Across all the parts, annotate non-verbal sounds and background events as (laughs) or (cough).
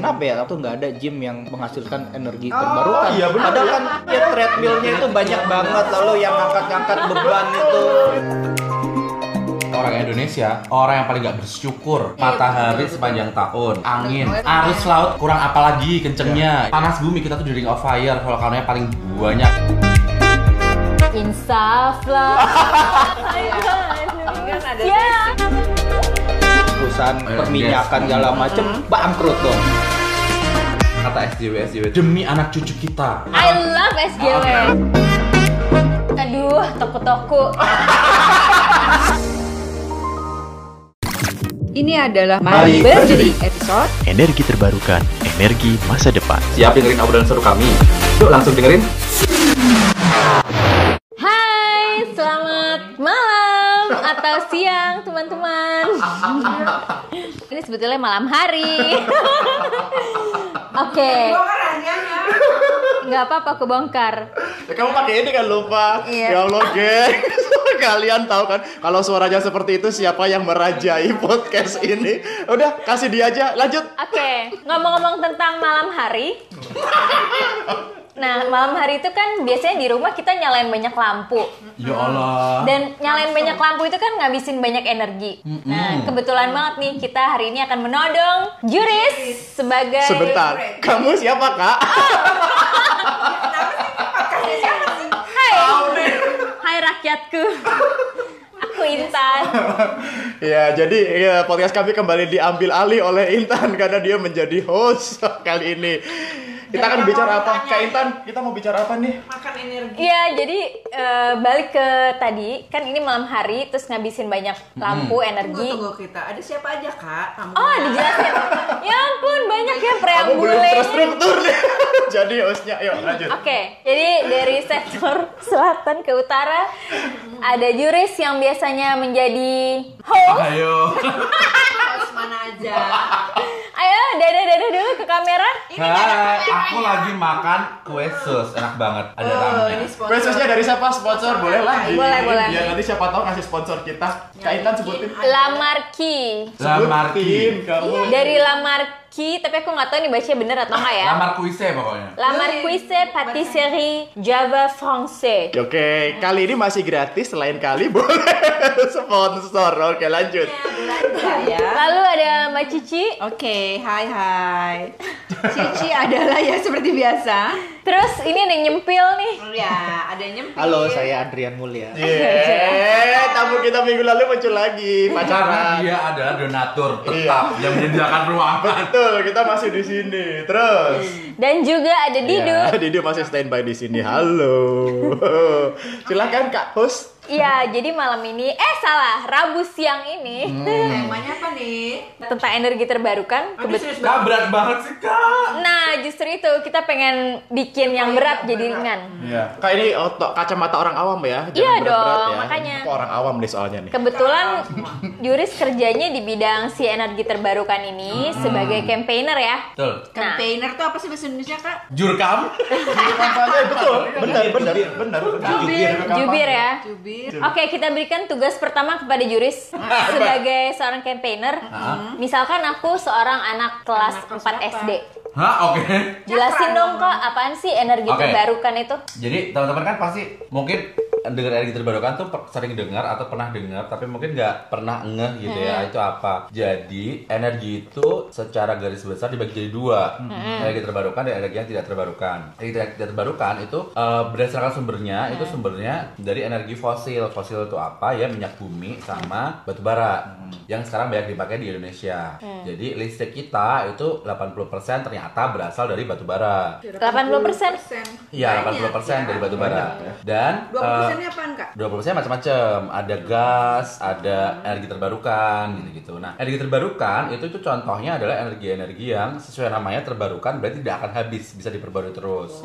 kenapa ya tuh nggak ada gym yang menghasilkan energi terbarukan? iya benar Padahal ya. kan ya treadmillnya itu banyak banget lalu yang ngangkat-ngangkat beban itu. Orang Indonesia, orang yang paling gak bersyukur Matahari sepanjang tahun Angin, arus laut kurang apa lagi kencengnya Panas bumi, kita tuh di ring of fire Volcanonya paling banyak Insaf lah. Ada. (laughs) Perusahaan perminyakan segala macem bangkrut dong. Kata SJW, SJW Demi anak cucu kita I love SJW. Aduh, toko-toko. Ini adalah Mari Mari Berdiri episode Energi terbarukan, energi masa depan. Siap dengerin obrolan seru kami Yuk langsung dengerin Hai, selamat malam atau siang teman-teman. (laughs) Ini sebetulnya malam hari. Oke, nggak apa-apa aku bongkar. Ya, kamu pakai ini kan lupa. Iya. Ya Allah, geng. (laughs) Kalian tahu kan kalau suaranya seperti itu siapa yang merajai podcast ini? Udah, kasih dia aja. Lanjut. Oke, ngomong-ngomong tentang malam hari. (laughs) Nah, malam hari itu kan biasanya di rumah kita nyalain banyak lampu. Ya Allah Dan nyalain banyak lampu itu kan ngabisin banyak energi. Nah, kebetulan banget nih kita hari ini akan menodong Juris sebagai Sebentar. Kamu siapa, Kak? (laughs) Hai. Hai rakyatku. Aku Intan. ya, jadi ya, podcast kami kembali diambil alih oleh Intan karena dia menjadi host kali ini. Kita akan bicara apa? Kak Intan, kita mau bicara apa nih? makan energi. Iya, jadi eh, balik ke tadi, kan ini malam hari terus ngabisin banyak lampu, Tunggu energi. tunggu kita. Ada siapa aja kak? Kamu. Oh, dijelasin. (laughs) ya ampun, banyak ya Kamu belum preambulenya. terstruktur nih. (laughs) jadi hostnya, yuk lanjut. Oke, jadi dari sektor (laughs) selatan ke utara ada Juris yang biasanya menjadi host. Ayo Harus mana aja? Ayo, dada-dada dulu ke kamera. Hai, aku lagi makan kue sus Enak banget, ada Oh, ramnya ini sponsor. Khususnya dari siapa sponsor? Boleh lagi. Boleh, boleh. Biar nanti siapa tahu ngasih sponsor kita. Kak Intan sebutin. La Marquis. La Marquis Sebutin kamu. Dari La Marquis, tapi aku nggak tahu nih bacanya bener atau enggak ya. La Marquise pokoknya La Marquise Patisserie Java Français. Oke, kali ini masih gratis. Selain kali (laughs) boleh sponsor. Oke, lanjut. ya. Lalu ada Mbak Cici. Oke, hai hai. Cici adalah ya seperti biasa. Terus ini ada yang nyempil nih. Ya, ada yang nyempil. Halo, saya Adrian Mulya. Yeay, tamu kita minggu lalu muncul lagi Karena pacaran. dia adalah donatur tetap Iya. yang menyediakan ruangan. Betul, kita masih di sini. Terus. Dan juga ada Didu. Ya, Didi masih standby di sini. Halo. (laughs) Silakan Kak host. Iya, jadi malam ini eh salah, Rabu siang ini Temanya apa nih? tentang energi terbarukan. Aduh, Kebet- serius Kak berat banget sih kak. nah, justru itu kita pengen bikin yang berat jadi ringan. Iya. Kak ini otot kacamata orang awam ya. Jangan Iya berat-berat dong, ya. makanya. Aku orang awam nih soalnya nih. Kebetulan Juris kerjanya di bidang si energi terbarukan ini sebagai campaigner ya. Betul. Nah, Campaigner tuh apa sih bahasa Indonesia kak? Jurkam. (laughs) Kampanye betul. Benar, benar, benar. Jubir. jubir ya. Jubir. Oke, kita berikan tugas pertama kepada Juris (laughs) sebagai seorang campaigner. Misalkan aku seorang anak kelas Anak kelas 4 berapa? SD. Hah oke. Jelasin dong kok apaan sih energi Oke. terbarukan itu? Jadi teman-teman kan pasti mungkin dengar energi terbarukan tuh per- sering dengar atau pernah dengar tapi mungkin nggak pernah ngeh gitu ya itu apa? Jadi energi itu secara garis besar dibagi jadi dua. Energi terbarukan dan energi yang tidak terbarukan. Energi tidak tidak terbarukan itu eh, berdasarkan sumbernya itu sumbernya dari energi fosil. Fosil itu apa? Ya minyak bumi sama batu bara. Yang sekarang banyak dipakai di Indonesia. Jadi listrik kita itu 80% ternyata berasal dari batu bara. 80%. Iya, Banyak 80% ya. dari batu bara. Dan 20 eh, persennya apaan kak? 20% macam-macam. Ada gas, ada energi terbarukan gitu-gitu. Nah, energi terbarukan itu itu contohnya adalah energi-energi yang sesuai namanya terbarukan berarti tidak akan habis, bisa diperbarui terus.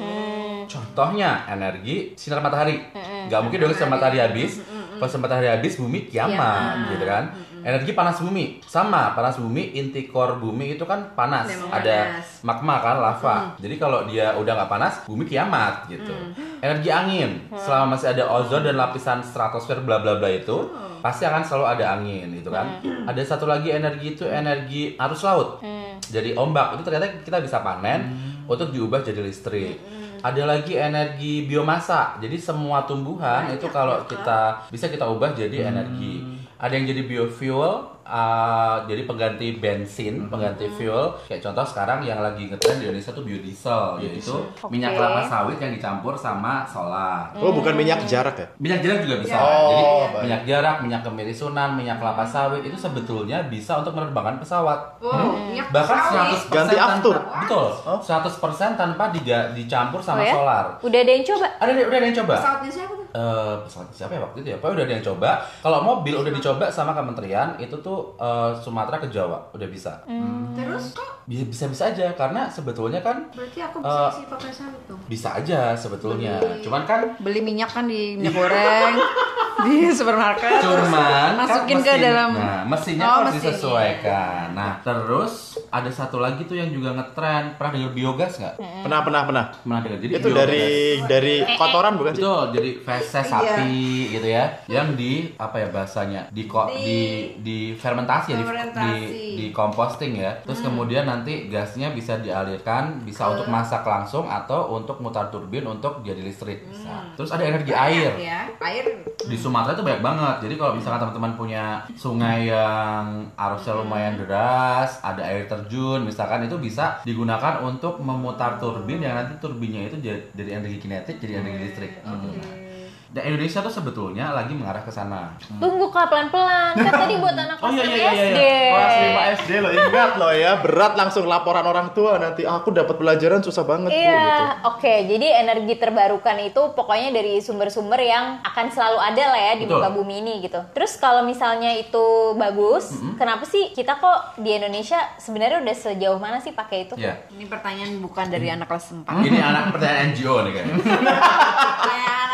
Contohnya energi sinar matahari. Nggak mungkin dong sinar matahari habis. Kalau sinar matahari habis bumi kiamat gitu kan. Energi panas bumi sama panas bumi inti core bumi itu kan panas Memang ada panas. magma kan lava. Jadi kalau dia udah nggak panas, bumi kiamat gitu. Energi angin, selama masih ada ozon dan lapisan stratosfer bla bla bla itu, pasti akan selalu ada angin gitu kan. Ada satu lagi energi itu energi arus laut. Jadi ombak itu ternyata kita bisa panen untuk diubah jadi listrik. Ada lagi energi biomasa. Jadi semua tumbuhan itu kalau kita bisa kita ubah jadi energi. Ada yang jadi biofuel, uh, jadi pengganti bensin, pengganti fuel. Kayak contoh sekarang yang lagi ngetren di Indonesia tuh biodiesel, yaitu minyak kelapa sawit yang dicampur sama solar. Oh, bukan minyak jarak ya? Minyak jarak juga bisa. Oh, Jadi baik. minyak jarak, minyak kemirisunan, minyak kelapa sawit itu sebetulnya bisa untuk menerbangkan pesawat. Wow, minyak Bahkan sawit. 100% Ganti tanpa, aftur. Betul. 100% tanpa diga- dicampur Oh sama ya? solar. Udah ada yang coba? Ada udah ada yang coba. Pesawatnya siapa Eh, pesawat siapa ya waktu itu ya? Pokoknya udah ada yang coba. Kalau mobil udah dicoba sama kementerian itu tuh eh, Sumatera ke Jawa udah bisa. Terus kok Bisa bisa aja karena sebetulnya kan berarti aku Eh, bisa sih pakai sawit dong. bisa aja sebetulnya. Cuman kan Beli minyak kan di minyak goreng (laughs) di supermarket. Cuman masukin kan ke dalam Nah, mesinnya Oh, harus mesinnya. disesuaikan. Nah, terus ada satu lagi tuh yang juga ngetren. Pernah dengar biogas nggak? Pernah, pernah, pernah. Pernah dengar. Jadi Itu biogas- dari dari kotoran bukan sih? Betul, jadi feses sapi gitu ya, yang di apa ya bahasanya di ko- di, di fermentasi ya, di, Fermentasi. di di composting ya. Terus kemudian nanti gasnya bisa dialirkan, bisa untuk masak langsung atau untuk mutar turbin untuk jadi listrik bisa. Terus ada energi air. ya. Air Di Sumatera itu banyak banget. Jadi kalau misalkan teman-teman punya sungai yang arusnya lumayan deras, ada air terjun, misalkan itu bisa digunakan untuk memutar turbin yang nanti turbinnya itu jadi, energi kinetik jadi energi listrik. gitu. Dan Indonesia tuh sebetulnya lagi mengarah ke sana. Tunggu kak pelan-pelan. Kan tadi buat anak (laughs) Oh, kelas iya, lima iya, iya, SD. Kelas 5 SD lo ingat lo ya, berat langsung laporan orang tua nanti aku dapat pelajaran susah banget Bu, gitu. Iya, oke. Jadi energi terbarukan itu pokoknya dari sumber-sumber yang akan selalu ada lah ya di Betul. muka bumi ini gitu. Terus kalau misalnya itu bagus, kenapa sih kita kok di Indonesia sebenarnya udah sejauh mana sih pakai itu? Ya. ini pertanyaan bukan dari anak kelas 4. Ini anak pertanyaan NGO nih kayaknya. (laughs)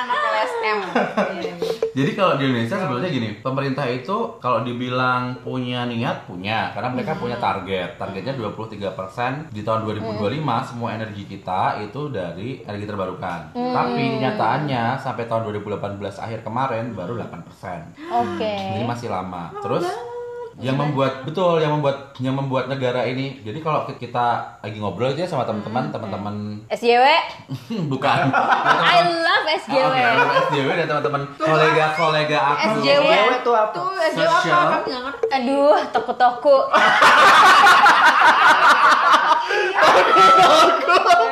Pertanyaan anak kelas M. Iya. Jadi kalau di Indonesia sebetulnya gini, pemerintah itu kalau dibilang punya niat punya, karena mereka punya target. Targetnya 23% di tahun 2025 semua energi kita itu dari energi terbarukan. Tapi nyataannya sampai tahun 2018 akhir kemarin baru 8%. Oke. Jadi masih lama. Terus yang membuat betul yang membuat yang membuat negara ini jadi kalau kita lagi ngobrol aja sama teman-teman teman-teman SJW, (laughs) bukan I love SJW. Oke, SJW dan teman-teman kolega-kolega aku. SJW itu apa? Tuh, SJW apa? Kami nggak ngerti. Aduh, toko-toko. Sosial.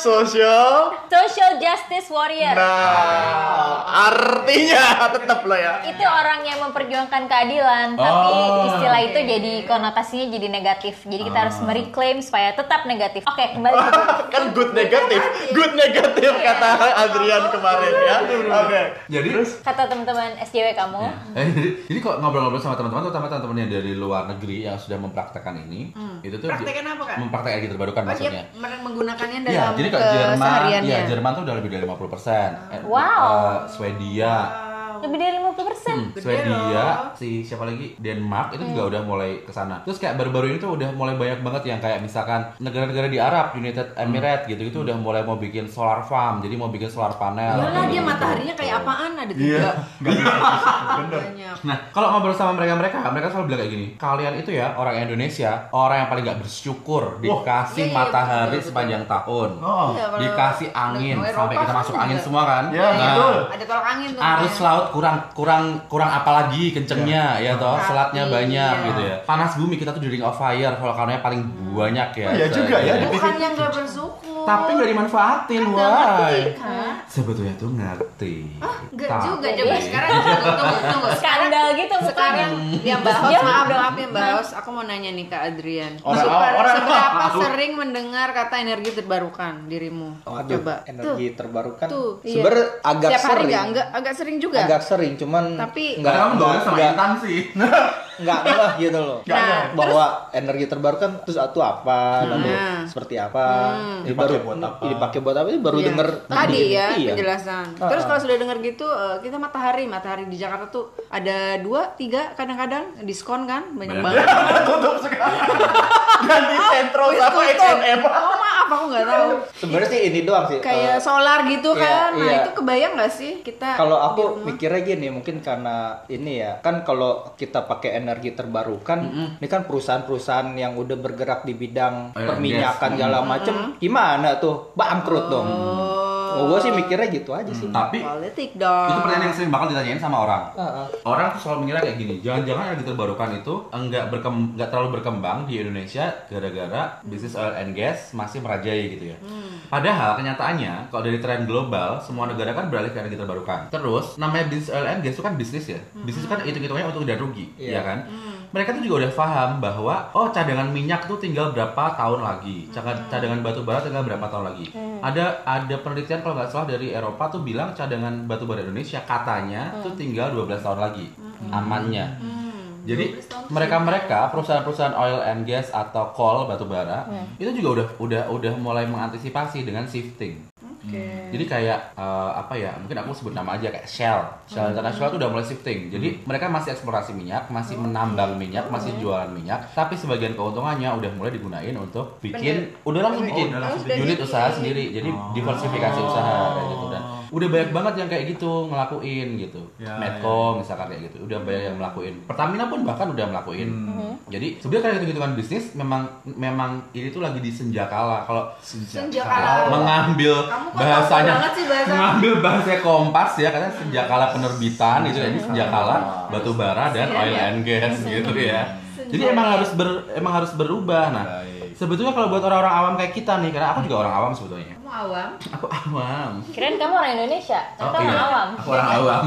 Social Justice Warrior. Nah, artinya tetap lo ya. itu orang yang memperjuangkan keadilan, tapi Oh. istilah itu jadi konotasinya jadi negatif. Jadi kita harus Ah. mereclaim supaya tetap negatif. Oke, kembali ke (laughs) kan good negatif, good negatif kata Adrian kemarin ya. Oke. Jadi kata teman-teman SJW kamu. Eh, jadi, jadi kok ngobrol-ngobrol sama teman-teman, terutama teman-teman yang dari luar negeri yang sudah mempraktekkan ini, itu tuh Praktekan apa, Kak? Mempraktekkan energi terbarukan Oh, maksudnya. menggunakannya dalam Iya, jadi kalau Jerman, ya Jerman tuh udah lebih dari 50%. Eh, Wow. eh, Swedia, Lebih dari 50%. Hmm, Gede Swedia, loh. si siapa lagi Denmark itu juga udah mulai ke sana. Terus kayak baru-baru ini tuh udah mulai banyak banget yang kayak misalkan negara-negara di Arab, United Emirates gitu itu udah mulai mau bikin solar farm, jadi mau bikin solar panel. Yalah dia gitu. mataharinya kayak apaan ada tiga. (laughs) Iya. Banyak. Nah, kalau ngobrol sama mereka-mereka, mereka selalu bilang kayak gini, kalian itu ya orang Indonesia, orang yang paling gak bersyukur dikasih Iya, iya, matahari betul, betul. sepanjang tahun, Oh. Iya, dikasih angin sampai kita kan masuk juga. angin semua kan. Ya, Nah, betul. Ada tolak angin tuh. arus namanya. Laut kurang kurang kurang apa lagi kencengnya ya toh Tapi, selatnya banyak iya. gitu ya panas bumi kita tuh di ring of fire volcanonya paling banyak ya Oh, iya juga ya, Bukan yang gak bersyukur. tapi nggak dimanfaatin Nggak wah kan? sebetulnya tuh ngerti Enggak Tapi- juga coba sekarang (laughs) tunggu tunggu Skandal gitu sekarang mukanya. yang bahas Dia maaf maaf yang bahas aku mau nanya nih Kak Adrian. Orang- Super- orang- seberapa Aduh. sering mendengar kata energi terbarukan dirimu? Waduh, Coba. energi terbarukan. Tuh, iya. Sebenarnya agak Setiap hari sering. agak sering juga. Agak sering, cuman Tapi- kamu ngomongnya sama Intan sih (laughs) enggak enggak gitu loh. Nah, bahwa energi terbarukan terus itu apa, lalu Nah. seperti apa, ini Dipakai baru buat apa? ini dipakai buat apa? Ini baru Iya. denger tadi ya Iya. penjelasan. Ah, Terus ah. kalau sudah dengar gitu eh, kita matahari matahari di Jakarta tuh ada dua tiga kadang-kadang diskon kan banyak banget. (laughs) Tutup sekarang. (laughs) Ganti sentro Wis sama. H&M. Oh maaf aku nggak tahu. Sebenarnya sih ini doang sih. Kayak eh, solar gitu iya, kan. Nah, iya. itu kebayang nggak sih kita kalau aku mikirnya gini mungkin karena ini ya kan kalau kita pakai energi terbarukan ini kan perusahaan-perusahaan yang udah bergerak di bidang perminyakan gas. segala macem gimana tuh? Bangkrut dong oh, gue sih mikirnya gitu aja sih Tapi politik dong. itu pertanyaan yang sering bakal ditanyain sama orang. Heeh. Orang tuh selalu mengira kayak gini, jangan-jangan energi terbarukan itu enggak berkem enggak terlalu berkembang di Indonesia gara-gara bisnis oil and gas masih merajai gitu ya. Padahal kenyataannya kalau dari tren global semua negara kan beralih ke energi terbarukan. Terus namanya bisnis oil and gas itu kan bisnis ya. Bisnis kan hitung-hitungannya untuk dan rugi, Iya. ya kan? Mereka tuh juga udah paham bahwa oh cadangan minyak tuh tinggal berapa tahun lagi, Cadangan- cadangan batu bara tinggal berapa tahun lagi. Ada ada penelitian kalau nggak salah dari Eropa tuh bilang cadangan batu bara Indonesia katanya tuh tinggal 12 tahun lagi. Amannya. Jadi mereka-mereka perusahaan-perusahaan oil and gas atau coal batu bara itu juga udah udah udah mulai mengantisipasi dengan shifting. Jadi kayak eh, apa ya? Mungkin aku sebut nama aja kayak Shell. Shell International tuh udah mulai shifting. Jadi mereka masih eksplorasi minyak, masih menambang minyak, masih jualan minyak, tapi sebagian keuntungannya udah mulai digunain untuk bikin udah langsung bikin udah langsung bikin. unit usaha sendiri. Jadi diversifikasi usaha kayak gitu dan udah banyak banget yang kayak gitu ngelakuin gitu. Ya, Medco misalkan kayak gitu. Udah banyak yang ngelakuin. Pertamina pun bahkan udah ngelakuin. Jadi sebenarnya kan hitung-hitungan bisnis memang memang ini tuh lagi di senjakala. Kalau Senjakala. mengambil Kamu bahasanya sih bahasa? mengambil bahasa kompas ya karena senjakala penerbitan itu jadi senjakala batu bara dan Iya, oil and gas gitu ya jadi emang harus ber emang harus berubah nah Baik. sebetulnya kalau buat orang-orang awam kayak kita nih karena aku juga orang awam sebetulnya Kamu awam. aku awam Kirain kamu orang Indonesia, ternyata Oh, iya. orang awam. aku orang awam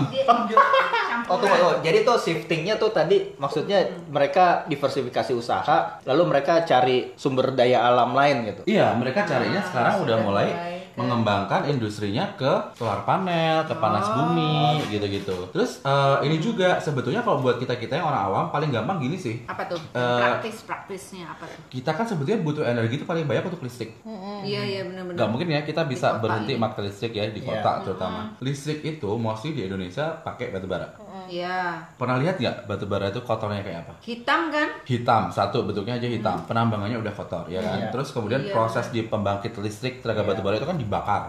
Oh, tunggu, tunggu. Jadi tuh shiftingnya tuh tadi maksudnya mereka diversifikasi usaha, lalu mereka cari sumber daya alam lain gitu. Iya, mereka carinya sekarang udah sudah mulai mengembangkan industrinya ke solar panel, ke panas bumi, gitu-gitu. Terus eh, ini juga sebetulnya kalau buat kita kita yang orang awam paling gampang gini sih. apa tuh? Eh, Praktis praktisnya apa tuh? Kita kan sebetulnya butuh energi itu paling banyak untuk listrik. Iya iya benar-benar. Gak mungkin ya kita bisa berhenti pakai listrik ya di Iya. kota terutama. Listrik itu mostly di Indonesia pakai batu bara. Iya. Pernah lihat nggak batu bara itu kotornya kayak apa? Hitam kan? hitam satu bentuknya aja hitam penambangannya udah kotor ya kan Iya. terus kemudian Iya. proses di pembangkit listrik tenaga Iya. batu bara itu kan dibakar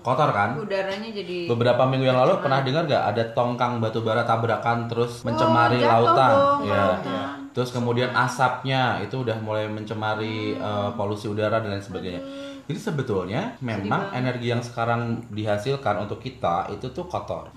kotor kan Udaranya jadi beberapa minggu yang lalu pernah dengar nggak ada tongkang batu bara tabrakan terus mencemari Oh, jatuh lautan ya lautan. terus kemudian asapnya itu udah mulai mencemari eh, polusi udara dan lain sebagainya jadi sebetulnya memang energi yang sekarang dihasilkan untuk kita itu tuh kotor.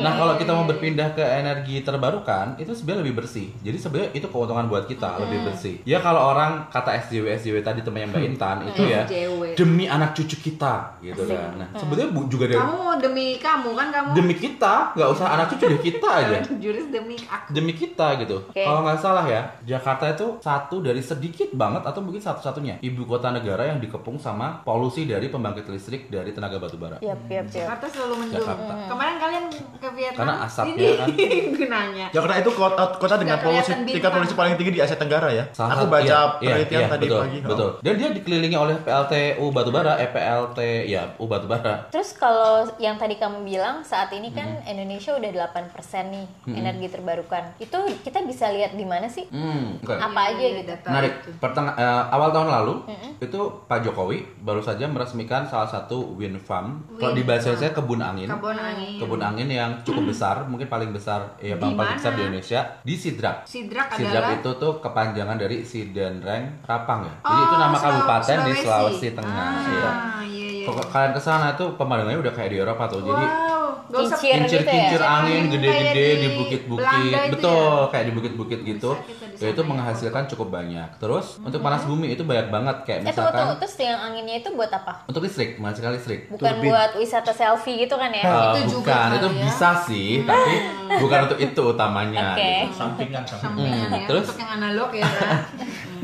Nah kalau kita mau berpindah ke energi terbarukan itu sebenarnya lebih bersih. Jadi sebenarnya itu keuntungan buat kita lebih bersih. Ya kalau orang kata SJW SJW tadi temannya Mbak Intan itu ya SJW. Demi anak cucu kita gitu kan. Nah sebetulnya bu- juga dari Kamu demi kamu kan kamu demi kita nggak usah anak cucu deh kita aja (laughs) juris demi aku. demi kita gitu. Oke. Kalau nggak salah ya, Jakarta itu satu dari sedikit banget atau mungkin satu-satunya ibu kota negara yang dikepung sama polusi dari pembangkit listrik dari tenaga batu bara. Yap, yap, yap. Jakarta selalu mendung. Jakarta. Kemarin kalian ke Vietnam. Karena asapnya kan. (laughs) gunanya. Jakarta itu kota, kota dengan polusi tingkat polusi paling tinggi di Asia Tenggara ya. Salah Aku baca iya, penelitian iya, tadi betul, pagi. Oh. Betul. Dan dia dikelilingi oleh PLTU batubara, eh PLT ya U batubara. Terus kalau yang tadi kamu bilang saat ini kan Hmm. Indonesia udah 8% nih energi terbarukan. Itu kita bisa lihat di mana sih? Hmm, oke. Apa aja Iya, gitu? Menarik. Perteng- eh, awal tahun lalu itu Pak Jokowi baru saja meresmikan salah satu wind farm. Kalau di Wind bahasa saya kebun angin. Kebun angin. Kebun angin yang cukup besar, mungkin paling besar ya Di paling besar di Indonesia di Sidrak. Sidrak Sidrak adalah itu tuh kepanjangan dari Sidenreng Rapang ya. Jadi Oh, itu nama kabupaten di Sulawesi. Sulawesi Tengah. Ah, Iya. iya iya. Kalau kalian ke sana tuh pemandangannya udah kayak di Eropa tuh. Jadi wow, gak usah Kincir gitu ya? kincir-kincir angin gede-gede di di bukit-bukit. Betul, ya? kayak di bukit-bukit gitu. Ya itu ya. menghasilkan cukup banyak. Terus untuk panas bumi itu banyak banget kayak Eh misalkan Terus yang anginnya itu buat apa? untuk listrik, menghasilkan listrik. Bukan Turbin. buat wisata selfie gitu kan ya? Eh, Itu juga bukan, kali itu ya. bisa sih, tapi bukan untuk itu utamanya. Oke. gitu. Sampingan, sampingan. sampingan ya. terus? Untuk yang analog ya. (laughs)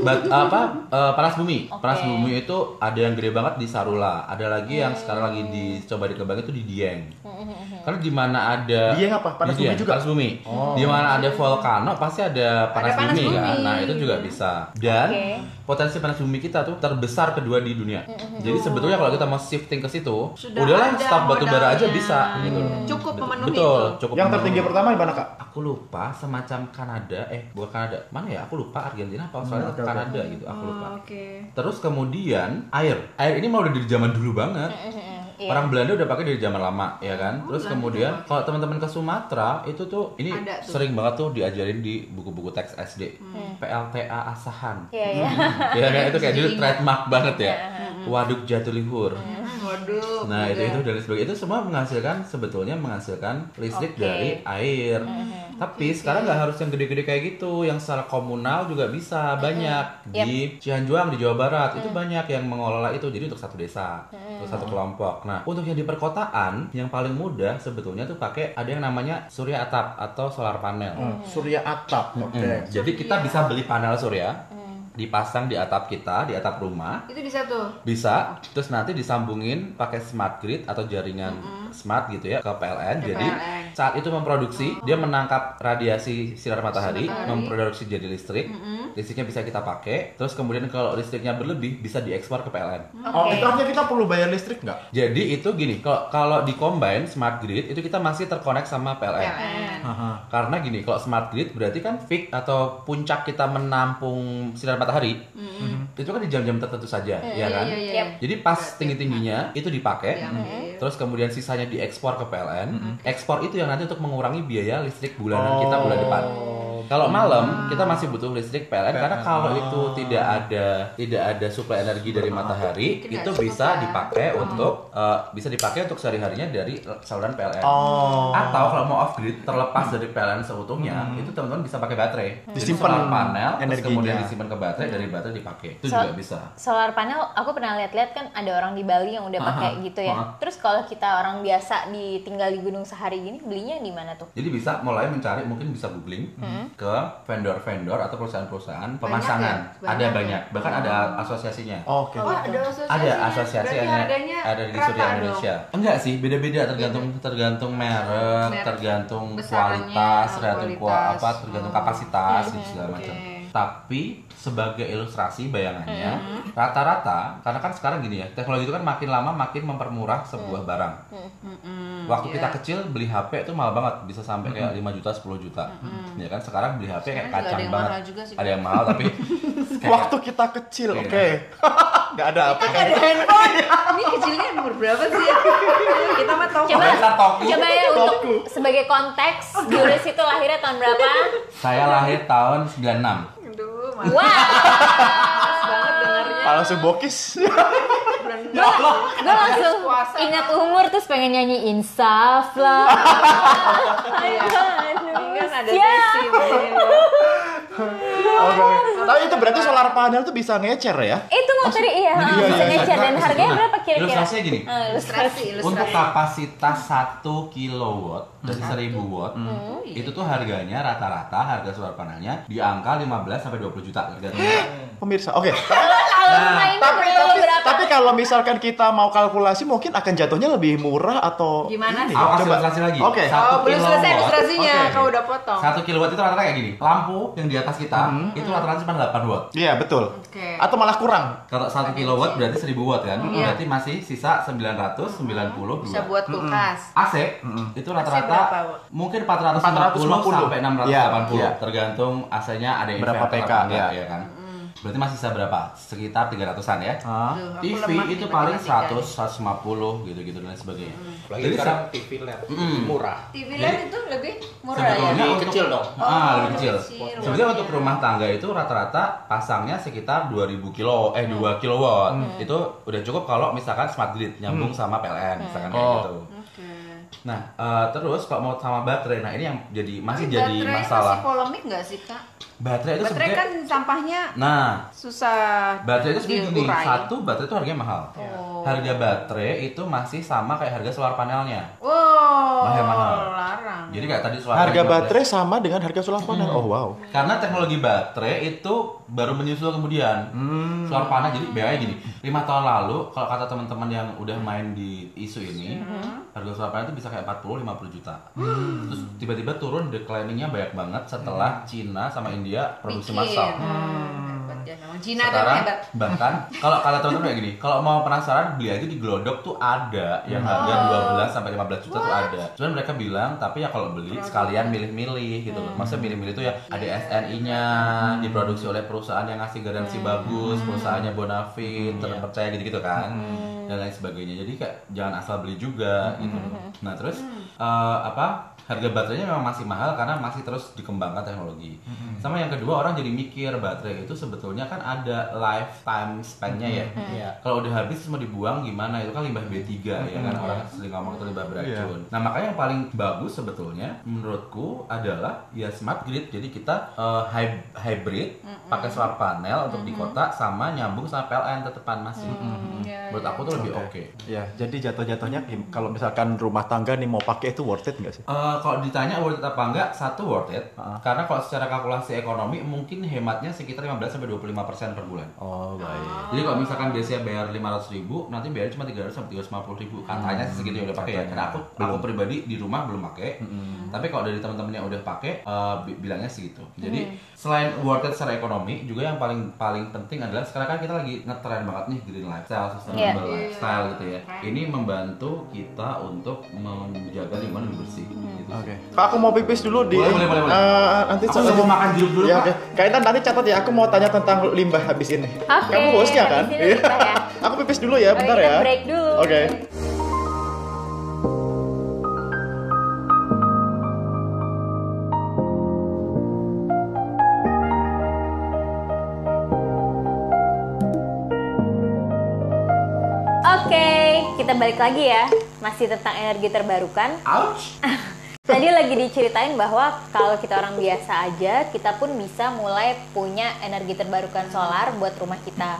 Bat- apa eh, panas bumi. Oke. panas bumi itu ada yang gede banget di Sarula. Ada lagi yang sekarang lagi dicoba dikembangin itu di Dieng. Karena di mana ada Dieng apa? Panas Di bumi Dieng, juga? panas bumi. Di mana ada volcano pasti ada panas, panas bumi, kan? Bumi. nah itu juga bisa. Dan Oke. potensi panas bumi kita tuh terbesar kedua di dunia. Jadi sebetulnya kalau kita mau shifting ke situ Sudah udahlah ada stop batu bara aja bisa. Gitu Cukup memenuhi betul itu. cukup Yang memenuhi. tertinggi pertama di mana kak? aku lupa semacam Kanada eh bukan Kanada. Mana ya? Aku lupa Argentina apa apa Australia atau Kanada gitu, aku lupa. Oh, Oke. Terus kemudian air. Air ini mau udah dari zaman dulu banget. Iya. Orang Belanda udah pakai dari zaman lama, ya kan? Terus kemudian kalau teman-teman ke Sumatera itu tuh ini Ada tuh. sering banget tuh diajarin di buku-buku teks SD. PLTA Asahan. Iya, iya. (laughs) ya kan itu kayak dulu trademark banget ya. Waduk Jatiluhur. Hmm, Waduh. Nah itu itu dan sebagainya itu semua menghasilkan sebetulnya menghasilkan listrik Oke. dari air. Tapi sekarang nggak harus yang gede-gede kayak gitu, yang secara komunal juga bisa banyak Yap. di Cianjuang di Jawa Barat itu banyak yang mengelola itu jadi untuk satu desa, untuk satu kelompok. Nah untuk yang di perkotaan yang paling mudah sebetulnya tuh pakai ada yang namanya surya atap atau solar panel. Hmm, Surya atap. Oke. Hmm, Jadi kita bisa beli panel surya, dipasang di atap kita, di atap rumah. Itu bisa tuh. Bisa, terus nanti disambungin pakai smart grid atau jaringan smart gitu ya ke PLN. Ke Jadi PLN. saat itu memproduksi, dia menangkap radiasi sinar matahari, memproduksi jadi listrik. Listriknya bisa kita pakai. Terus kemudian kalau listriknya berlebih bisa diekspor ke PLN. Oh, itu artinya kita perlu bayar listrik nggak? Jadi itu gini, kalau kalau di combine smart grid itu kita masih terkonek sama PLN. PLN. Karena gini, kalau smart grid berarti kan peak atau puncak kita menampung sinar matahari itu kan di jam-jam tertentu saja, ya kan? Iya, iya, Yap. iya. Jadi pas tinggi-tingginya itu dipakai, Diambil. terus kemudian sisanya diekspor ke PLN. Ekspor itu yang nanti untuk mengurangi biaya listrik bulanan kita bulan depan. Kalau malam kita masih butuh listrik PLN karena kalau itu tidak ada tidak ada suplai energi dari matahari, itu bisa ya. dipakai untuk eh, bisa dipakai untuk sehari-harinya dari saluran PLN. Oh. Atau kalau mau off grid terlepas dari PLN seutuhnya, itu teman-teman bisa pakai baterai. Disimpan panel, terus kemudian disimpan ke baterai, dari baterai dipakai. Itu So- juga bisa. Solar panel, aku pernah lihat-lihat kan ada orang di Bali yang udah pakai Aha, gitu ya. aha. Terus kalau kita orang biasa di tinggal di gunung sehari gini, belinya di mana tuh? Jadi bisa mulai mencari mungkin bisa googling ke vendor-vendor atau perusahaan-perusahaan pemasangan. ya? Banyak Ada ya? banyak, bahkan ada asosiasinya. Oke. Oh, ada asosiasi. Ada asosiasi Berarti ada, di rata Surya dong. Indonesia. Enggak sih, beda-beda tergantung tergantung merek, Merek, tergantung kualitas, oh, tergantung kua- kualitas. apa, tergantung Oh. kapasitas gitu segala Oke. macam. Tapi sebagai ilustrasi bayangannya, Mm-hmm. rata-rata karena kan sekarang gini ya, teknologi itu kan makin lama makin mempermurah sebuah barang. Waktu iya. kita kecil beli HP itu mahal banget, bisa sampai kayak 5 juta, 10 juta. Ya kan sekarang beli HP kayak Sekarang kacang ada yang banget. mahal juga sih. Ada yang mahal tapi (laughs) kayak- Waktu kita kecil, Iya. oke. (laughs) Nggak ada apa Nggak ada handphone. (laughs) Ini kecilnya umur berapa sih ya? Kita mah tahu. Coba, coba ya untuk sebagai konteks, Julius itu lahirnya tahun berapa? saya lahir tahun 96. Wah, banget dengarnya. Kalau subokis. gue langsung ingat umur terus pengen nyanyi insaf lah. (laughs) Iya. Ini kan ada Ya. sesi. Oke. Tapi itu berarti solar panel tuh bisa ngecer ya? Tadi iya, iya, bisa iya, ngecer dan Nah, harganya berapa kira-kira? Ilustrasinya gini. Ah, ilustrasi. Ilustrasi, Untuk ilustrasi. kapasitas 1 kilowatt dari 1000 watt, itu tuh harganya rata-rata harga solar panelnya di angka 15 sampai 20 juta tergantung. Pemirsa, oke. (laughs) Rumah ini Tapi tapi, berapa? tapi kalau misalkan kita mau kalkulasi mungkin akan jatuhnya lebih murah atau Gimana sih? kasih Coba. ilustrasi lagi. Oke. Satu Oh, belum selesai kilowatt. ilustrasinya. Oke. Kau udah potong. Satu kilowatt itu rata-rata kayak gini. Lampu yang di atas kita itu rata-rata cuma 8 watt. Iya, betul. Oke. Atau malah kurang. Kalau 1 kilowatt berarti 1000 watt kan? Iya. Berarti masih sisa 992. Bisa buat kulkas. AC itu berapa, rata-rata mungkin 450 450. sampai 680 Iya, iya. tergantung AC-nya ada yang Berapa inverter PK, iya. ya kan. Berarti masih sisa berapa? Sekitar 300-an ya. Ah. TV lemah itu paling matematika. 100, 150 gitu-gitu dan lain sebagainya. Lagi Jadi sekarang TV LED Mm. murah. TV LED itu lebih murah ya. sebetulnya Lebih untuk- kecil dong. Ah, Oh, lebih kecil. kecil. Sebenarnya untuk rumah tangga itu rata-rata pasangnya sekitar 2000 kilo eh 2 kilowatt. Itu udah cukup kalau misalkan smart grid nyambung sama PLN misalkan kayak Oh. gitu. Oke. Nah, eh, terus kalau mau sama baterai, nah ini yang jadi masih Tapi jadi baterai masalah. masih polemik nggak sih kak? Baterai itu Baterai kan sampahnya Nah, susah baterai itu sebenarnya gini, satu baterai itu harganya mahal. Oh. Harga baterai itu masih sama kayak harga solar panelnya. Wow, Mahal-mahal. larang. Jadi kayak tadi solar Harga panel baterai sama dengan harga solar panel. Oh, wow. Karena teknologi baterai itu baru menyusul kemudian. Hmm. Solar panel jadi biayanya gini. Lima tahun lalu kalau kata teman-teman yang udah main di isu ini, harga solar panel itu bisa kayak 40-50 juta. Terus tiba-tiba turun decliningnya banyak banget setelah Cina sama India produksi massal. Hmm, ya. Ya, memang Cina Sekarang hebat. bahkan kalau kata teman-teman kayak gini, kalau mau penasaran beli aja di Glodok tuh ada yang harga 12 sampai 15 juta tuh ada. Cuman mereka bilang tapi ya kalau beli sekalian milih-milih gitu loh. Maksudnya milih-milih tuh ya ada SNI-nya, diproduksi oleh perusahaan yang ngasih garansi bagus, perusahaannya Bonafit, terpercaya gitu-gitu kan. Dan lain sebagainya. Jadi kayak jangan asal beli juga gitu loh. Nah, terus eh, apa? Harga baterainya memang masih mahal karena masih terus dikembangkan teknologi. Sama yang kedua orang jadi mikir baterai itu sebetulnya kan ada lifetime span-nya ya. Iya. Kalau udah habis mau dibuang gimana? Itu kan limbah B3 ya kan orang sering ngomong itu limbah beracun. Nah, makanya yang paling bagus sebetulnya menurutku adalah ya smart grid. Jadi kita hy- hybrid pakai solar panel untuk di kota sama nyambung sama PLN tetepan masih. Menurut aku tuh lebih oke. Ya, jadi jatuh-jatuhnya kalau misalkan rumah tangga nih mau pakai itu worth it nggak sih? Eh, kalau ditanya worth it apa enggak, satu worth it. Karena kalau secara kalkulasi ekonomi mungkin hematnya sekitar 15 sampai 25 persen per bulan. Oh, baik. Jadi kalau misalkan biasanya bayar 500 ribu, nanti bayar cuma 300 sampai 350 ribu. Katanya sih segitu yang udah pakai ya. Karena aku, aku pribadi di rumah belum pakai. Tapi kalau dari teman-teman yang udah pakai, eh, bi- bilangnya segitu. Jadi selain worth it secara ekonomi, juga yang paling paling penting adalah sekarang kan kita lagi ngetren banget nih green lifestyle, sustainable Iya. lifestyle gitu ya. Ini membantu kita untuk menjaga lingkungan lebih bersih. Gitu. Oke. Kak, aku mau pipis dulu di Boleh, boleh, boleh, boleh. Eh, nanti Aku mau makan jeruk dulu, ya, Pak. oke. Kak Intan nanti catat ya, aku mau tanya tentang limbah habis ini. Oke, Kamu hostnya kan? ini ya. (laughs) aku pipis dulu ya, bentar kita ya. break dulu. Oke. Oke, kita balik lagi ya. Masih tentang energi terbarukan. Ouch! (laughs) Tadi lagi diceritain bahwa kalau kita orang biasa aja, kita pun bisa mulai punya energi terbarukan solar buat rumah kita.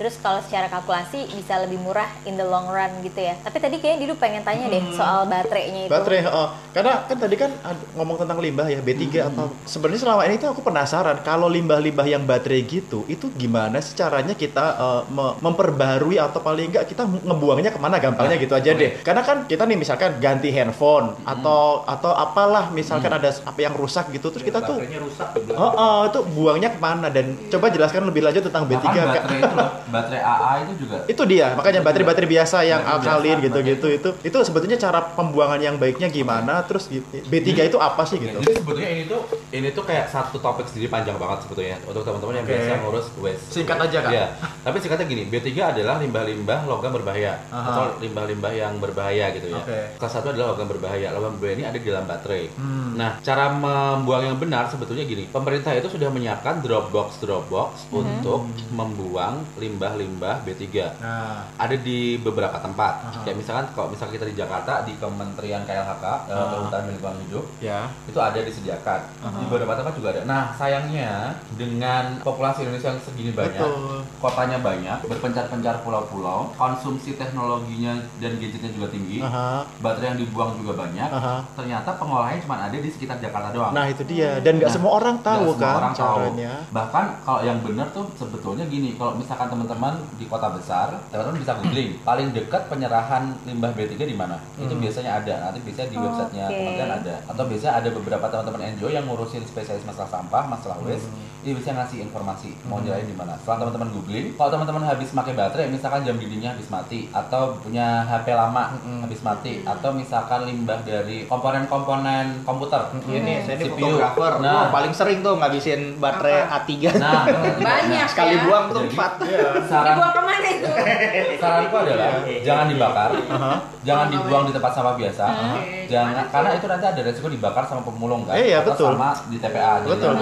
Terus kalau secara kalkulasi bisa lebih murah in the long run gitu ya. Tapi tadi kayaknya Didu pengen tanya deh soal baterainya itu. Baterai, oh. karena kan tadi kan ngomong tentang limbah ya B3 atau sebenarnya selama ini tuh aku penasaran kalau limbah-limbah yang baterai gitu itu gimana sih caranya kita me- memperbarui atau paling enggak kita ngebuangnya ke mana gampangnya gitu aja deh. Karena kan kita nih misalkan ganti handphone atau atau apalah misalkan ada apa yang rusak gitu terus kita tuh rusak Oh, oh, itu buangnya ke mana dan coba jelaskan lebih lanjut tentang B3 Bahkan Kak. baterai itu loh, baterai AA itu juga (laughs) Itu dia, makanya baterai-baterai biasa yang alkalin gitu-gitu itu itu sebetulnya cara pembuangan yang baiknya gimana terus B3 itu apa sih gitu. Jadi sebetulnya ini tuh ini tuh kayak satu topik sendiri panjang banget sebetulnya untuk teman-teman yang Oke. biasa ngurus waste. Singkat aja, Kak. Iya. Tapi singkatnya gini, B3 adalah limbah-limbah logam berbahaya Aha. atau limbah-limbah yang berbahaya gitu ya. Oke. Kelas satu adalah logam berbahaya. Logam berbahaya ini ada di dalam baterai. Hmm. Nah, cara membuang yang benar sebetulnya gini. Pemerintah itu sudah menyiapkan Dropbox Dropbox untuk membuang limbah-limbah B3 Nah, ada di beberapa tempat. Kayak misalkan kalau misalkan kita di Jakarta di Kementerian KLHK, eh, Kehutanan dan Lingkungan Hidup, ya. itu ada disediakan. Di beberapa tempat juga ada. Nah, sayangnya dengan populasi Indonesia yang segini banyak, Betul. kotanya banyak, berpencar-pencar pulau-pulau, konsumsi teknologinya dan gadgetnya juga tinggi, Aha. baterai yang dibuang juga banyak. Aha. Ternyata pengolahannya cuma ada di sekitar Jakarta doang. Nah, itu dia. Dan nggak Nah, semua orang tahu semua kan orang tahu. caranya. Bahkan kalau yang benar tuh sebetulnya gini, kalau misalkan teman-teman di kota besar, teman-teman bisa googling (clears throat) paling dekat penyerahan limbah B3 di mana. Itu Hmm. biasanya ada. Nanti biasanya di websitenya Oke. kementerian ada. Atau biasanya ada beberapa teman-teman NGO yang ngurusin spesialis masalah sampah, masalah waste. Hmm. Ini bisa ngasih informasi mau nyerahin di mana. Setelah teman-teman googling, kalau teman-teman habis pakai baterai, misalkan jam dindingnya habis mati, atau punya HP lama Hmm. habis mati, atau misalkan limbah dari komponen-komponen komputer. Ini saya ini CPU. fotografer. Nah. Wah, paling sering tuh ngabisin baterai A3. Nah, (laughs) Banyak sekali ya. buang tuh Jadi- empat. saran Dibawa ke mana itu? (laughs) saranku adalah jangan dibakar, jangan dibuang di tempat sampah biasa, jangan karena itu nanti ada resiko dibakar sama pemulung kan, Iya, atau betul. sama di TPA. Jadi, Betul.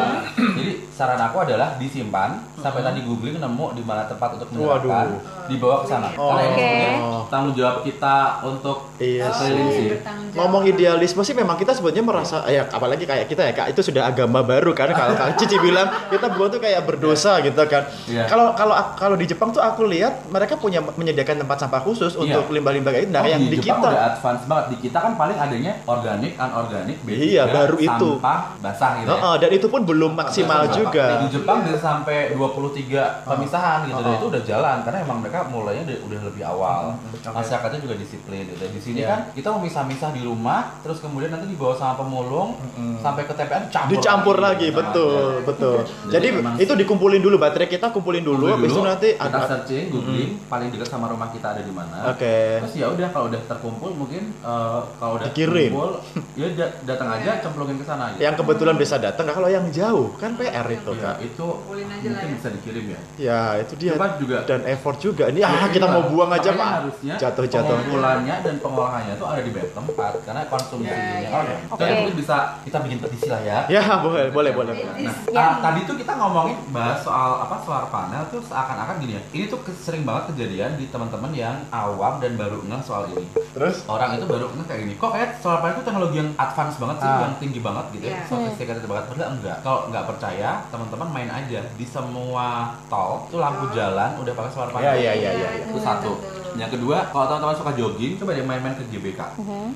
Jadi saran aku adalah disimpan sampai tadi googling nemu di mana tempat untuk menyerahkan, Waduh. Dibawa ke sana. Karena ini Oke. sebenarnya tanggung jawab kita untuk Iya keliling sih. Ngomong idealisme sih memang kita sebetulnya merasa ya apalagi kayak kita ya Kak itu sudah agama baru kan kalau Kak Cici bilang kita buang tuh kayak berdosa gitu kan. Iya. Kalau kalau kalau di Jepang tuh aku lihat mereka punya menyediakan tempat sampah khusus Iya. untuk limbah-limbah kayak itu. Nah, Oh, yang di, Jepang kita udah advance banget. Di kita kan paling adanya organik, anorganik, B3, Iya, baru itu. sampah basah gitu ya. Heeh, dan itu pun belum maksimal juga. Di Jepang bisa sampai 23 pemisahan gitu dan Oh. itu udah jalan karena emang mereka mulainya udah, udah lebih awal. oke. Masyarakatnya juga disiplin gitu. Di sini Iya. kan kita memisah-misah di rumah terus kemudian nanti dibawa sama pemulung sampai ke TPN campur Dicampur lagi, Nah, betul, ya. betul. Jadi Jadi memang itu dikumpulin dulu baterai kita kumpulin dulu, Kumpulin habis itu nanti kita ada- searching, googling paling dekat sama rumah kita ada di mana. Oke. Terus ya udah kalau udah terkumpul mungkin eh, kalau udah Dikirim. kumpul ya da- datang aja cemplungin ke sana gitu. yang kebetulan bisa datang. Nah, kalau yang jauh kan PR itu Ya, kak. itu Kumpulin aja lah mungkin ya. bisa dikirim ya. Ya itu dia. Juga Dan effort juga. Ini Ya, ah kita mau buang aja pak. harusnya Jatuh jatuh. pengumpulannya dan pengolahannya itu ada di bed tempat karena konsumsinya Ya, kan. ya. Oke. Dan mungkin bisa kita bikin petisi lah ya. Ya boleh boleh boleh. Nah, Ya. ah, tadi tuh kita ngomongin bahas soal apa solar panel tuh seakan-akan gini ya. Ini tuh sering banget kejadian di teman-teman yang awam dan baru ngeh soal ini. Terus Orang itu baru ngeh kayak gini. Kok kayak solar panel itu teknologi yang advance banget sih, Ah. yang tinggi banget gitu ya. Iya. Sofistikated banget. Padahal enggak. Kalau nggak percaya, teman-teman main aja di semua tol tuh lampu jalan udah pakai solar panel. Ya, ya, ya, ya, ya. Itu satu. Yang kedua, kalau teman-teman suka jogging, coba deh main-main ke GBK.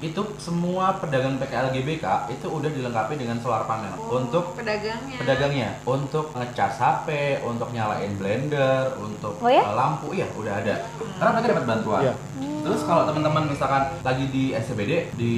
Itu semua pedagang PKL GBK itu udah dilengkapi dengan solar panel untuk pedagangnya. pedagangnya untuk ngecas HP, untuk nyalain blender, untuk Oh ya? uh, lampu, iya udah ada. Karena mereka dapat bantuan. Iya. Terus kalau teman-teman misalkan lagi di SCBD di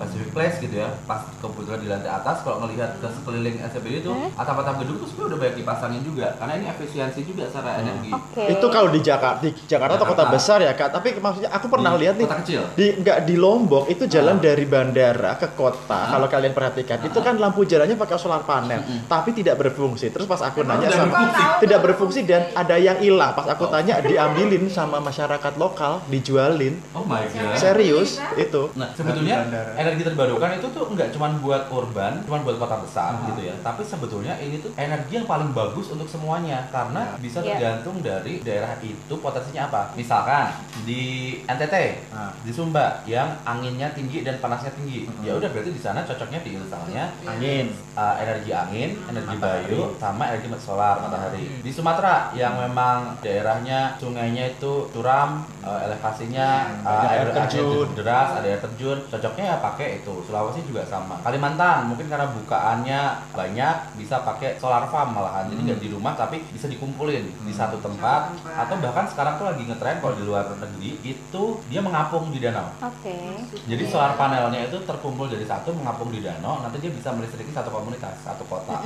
Pacific Place gitu ya, pas kebetulan di lantai atas, kalau ngelihat ke sekeliling SCBD itu atap-atap gedung tuh sebenarnya udah banyak dipasangin juga, karena ini efisiensi juga secara energi. Oke. itu kalau di Jakarta, di Jakarta atau kota besar ya kak. Tapi maksudnya aku pernah Di lihat nih kota kecil. di nggak di Lombok itu jalan Ah. dari bandara ke kota. Ah. Kalau kalian perhatikan itu kan lampu jalannya pakai solar panel, tapi tidak berfungsi. Terus pas aku nanya tidak sama berfungsi. tidak berfungsi dan ada yang hilang. Pas aku tanya diambilin sama masyarakat lokal, dijualin. Oh my god. Serius itu. Nah, sebetulnya energi terbarukan itu tuh nggak cuma buat urban, cuma buat kota besar gitu ya. Tapi sebetulnya ini tuh energi yang paling bagus untuk semuanya karena bisa Iya. tergantung dari daerah itu potensinya apa. Misalkan di NTT, Ah. di Sumba yang anginnya tinggi dan panasnya tinggi. Ya udah berarti di sana cocoknya di misalnya Angin. uh, energi angin, energi Matahari. bayu, sama energi solar matahari. Di Sumatera yang memang daerahnya sungainya itu curam, uh, elevasinya uh, Banyak air air terjun. deras, ada air terjun, cocoknya ya pakai itu. Sulawesi juga sama. Kalimantan mungkin karena bukaannya banyak bisa pakai solar farm malahan. Jadi nggak di rumah tapi bisa dikumpulin di satu tempat tempat. Atau bahkan sekarang tuh lagi ngetren kalau di luar negeri itu dia mengapung di danau. Oke. Jadi solar panelnya itu terkumpul jadi satu mengapung di danau, nanti dia bisa melistriki satu komunitas, satu kota.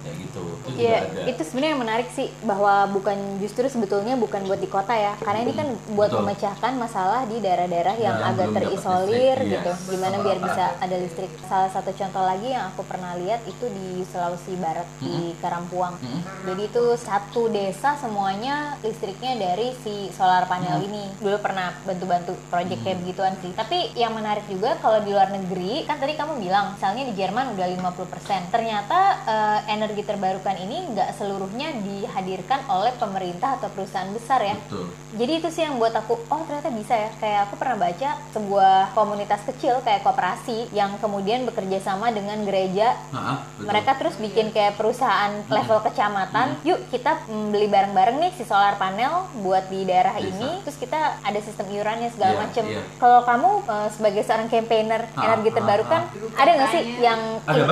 Kayak gitu. Itu juga Iya, ada. itu sebenarnya yang menarik sih bahwa bukan justru sebetulnya bukan buat di kota ya, karena ini kan buat Betul. memecahkan masalah di daerah-daerah yang Yang agak terisolir listrik, gitu, yes. gimana biar bisa ada listrik. Salah satu contoh lagi yang aku pernah lihat itu di Sulawesi Barat di Karampuang. Jadi itu satu desa semuanya listriknya dari si solar panel ini. Dulu pernah bantu-bantu project kayak begituan sih. Tapi yang menarik juga kalau di luar negeri, kan tadi kamu bilang misalnya di Jerman udah 50%. Ternyata eh, energi terbarukan ini nggak seluruhnya dihadirkan oleh pemerintah atau perusahaan besar ya. Betul. Jadi itu sih yang buat aku, oh ternyata bisa ya. Kayak aku pernah baca sebuah komunitas kecil kayak koperasi yang kemudian bekerja sama dengan gereja. Nah, betul. Mereka terus bikin kayak perusahaan level kecamatan. Yuk kita mm, beli bareng-bareng nih si solar panel buat di daerah Bisa. ini. Terus kita ada sistem iurannya segala Iya, macem. iya. Kalau kamu eh, sebagai seorang campaigner Ah, energi ah, terbarukan, ah. ada nggak sih yang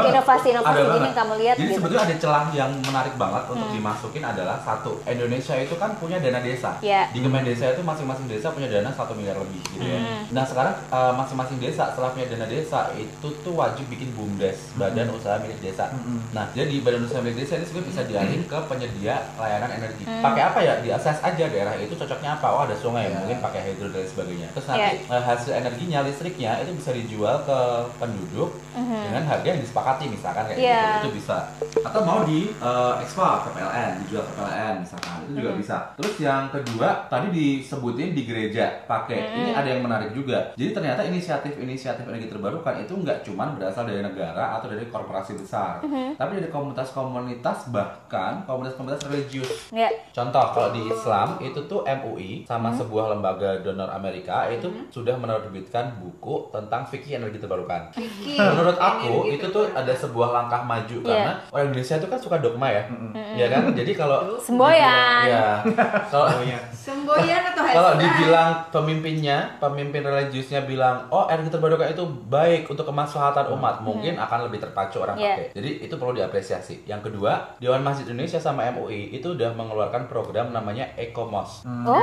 inovasi-inovasi Ada ini banget. yang kamu lihat Jadi gitu? sebetulnya ada celah yang menarik banget untuk dimasukin adalah satu Indonesia itu kan punya dana desa. Iya. Di Kemen Desa itu masing-masing desa punya dana satu miliar lebih gitu ya. Hmm. Nah sekarang eh, masing-masing desa setelah punya dana desa itu tuh wajib bikin bumdes badan usaha milik desa. Nah jadi badan usaha milik desa ini sebenarnya bisa dialih ke penyedia layanan energi. Pakai apa ya? Diakses aja daerah itu cocoknya apa? Oh ada sungai mungkin pakai hidro dan sebagainya. Terus nanti eh, hasil energinya listriknya itu bisa dijual ke penduduk dengan harga yang disepakati misalkan kayak Iya. gitu. Itu bisa. Atau mau di eh, ekspor ke PLN dijual ke PLN misalkan. Itu juga bisa. Terus yang kedua tadi disebutin di gereja pakai. Ini ada yang menarik juga. Jadi ternyata inisiatif-inisiatif energi terbarukan itu nggak cuma berasal dari negara atau dari korporasi besar. Tapi dari komunitas-komunitas bahkan komunitas-komunitas religius. Ya. Contoh kalau di Islam itu tuh MUI sama sebuah lembaga donor Amerika itu sudah menerbitkan buku tentang fikih energi terbarukan. Menurut aku itu tuh. ada sebuah langkah maju karena orang Indonesia itu kan suka dogma ya, ya kan? Jadi kalau Semboyan. ya (laughs) kalau Semboyan. Atau (laughs) kalau dibilang pemimpinnya, pemimpin religiusnya bilang, oh energi terbarukan itu baik untuk kemaslahatan umat, mungkin akan lebih terpacu orang Iya. pakai. Jadi itu perlu diapresiasi. Yang kedua, Dewan Masjid Indonesia sama MUI itu udah mengeluarkan program namanya Ekomos. Oh.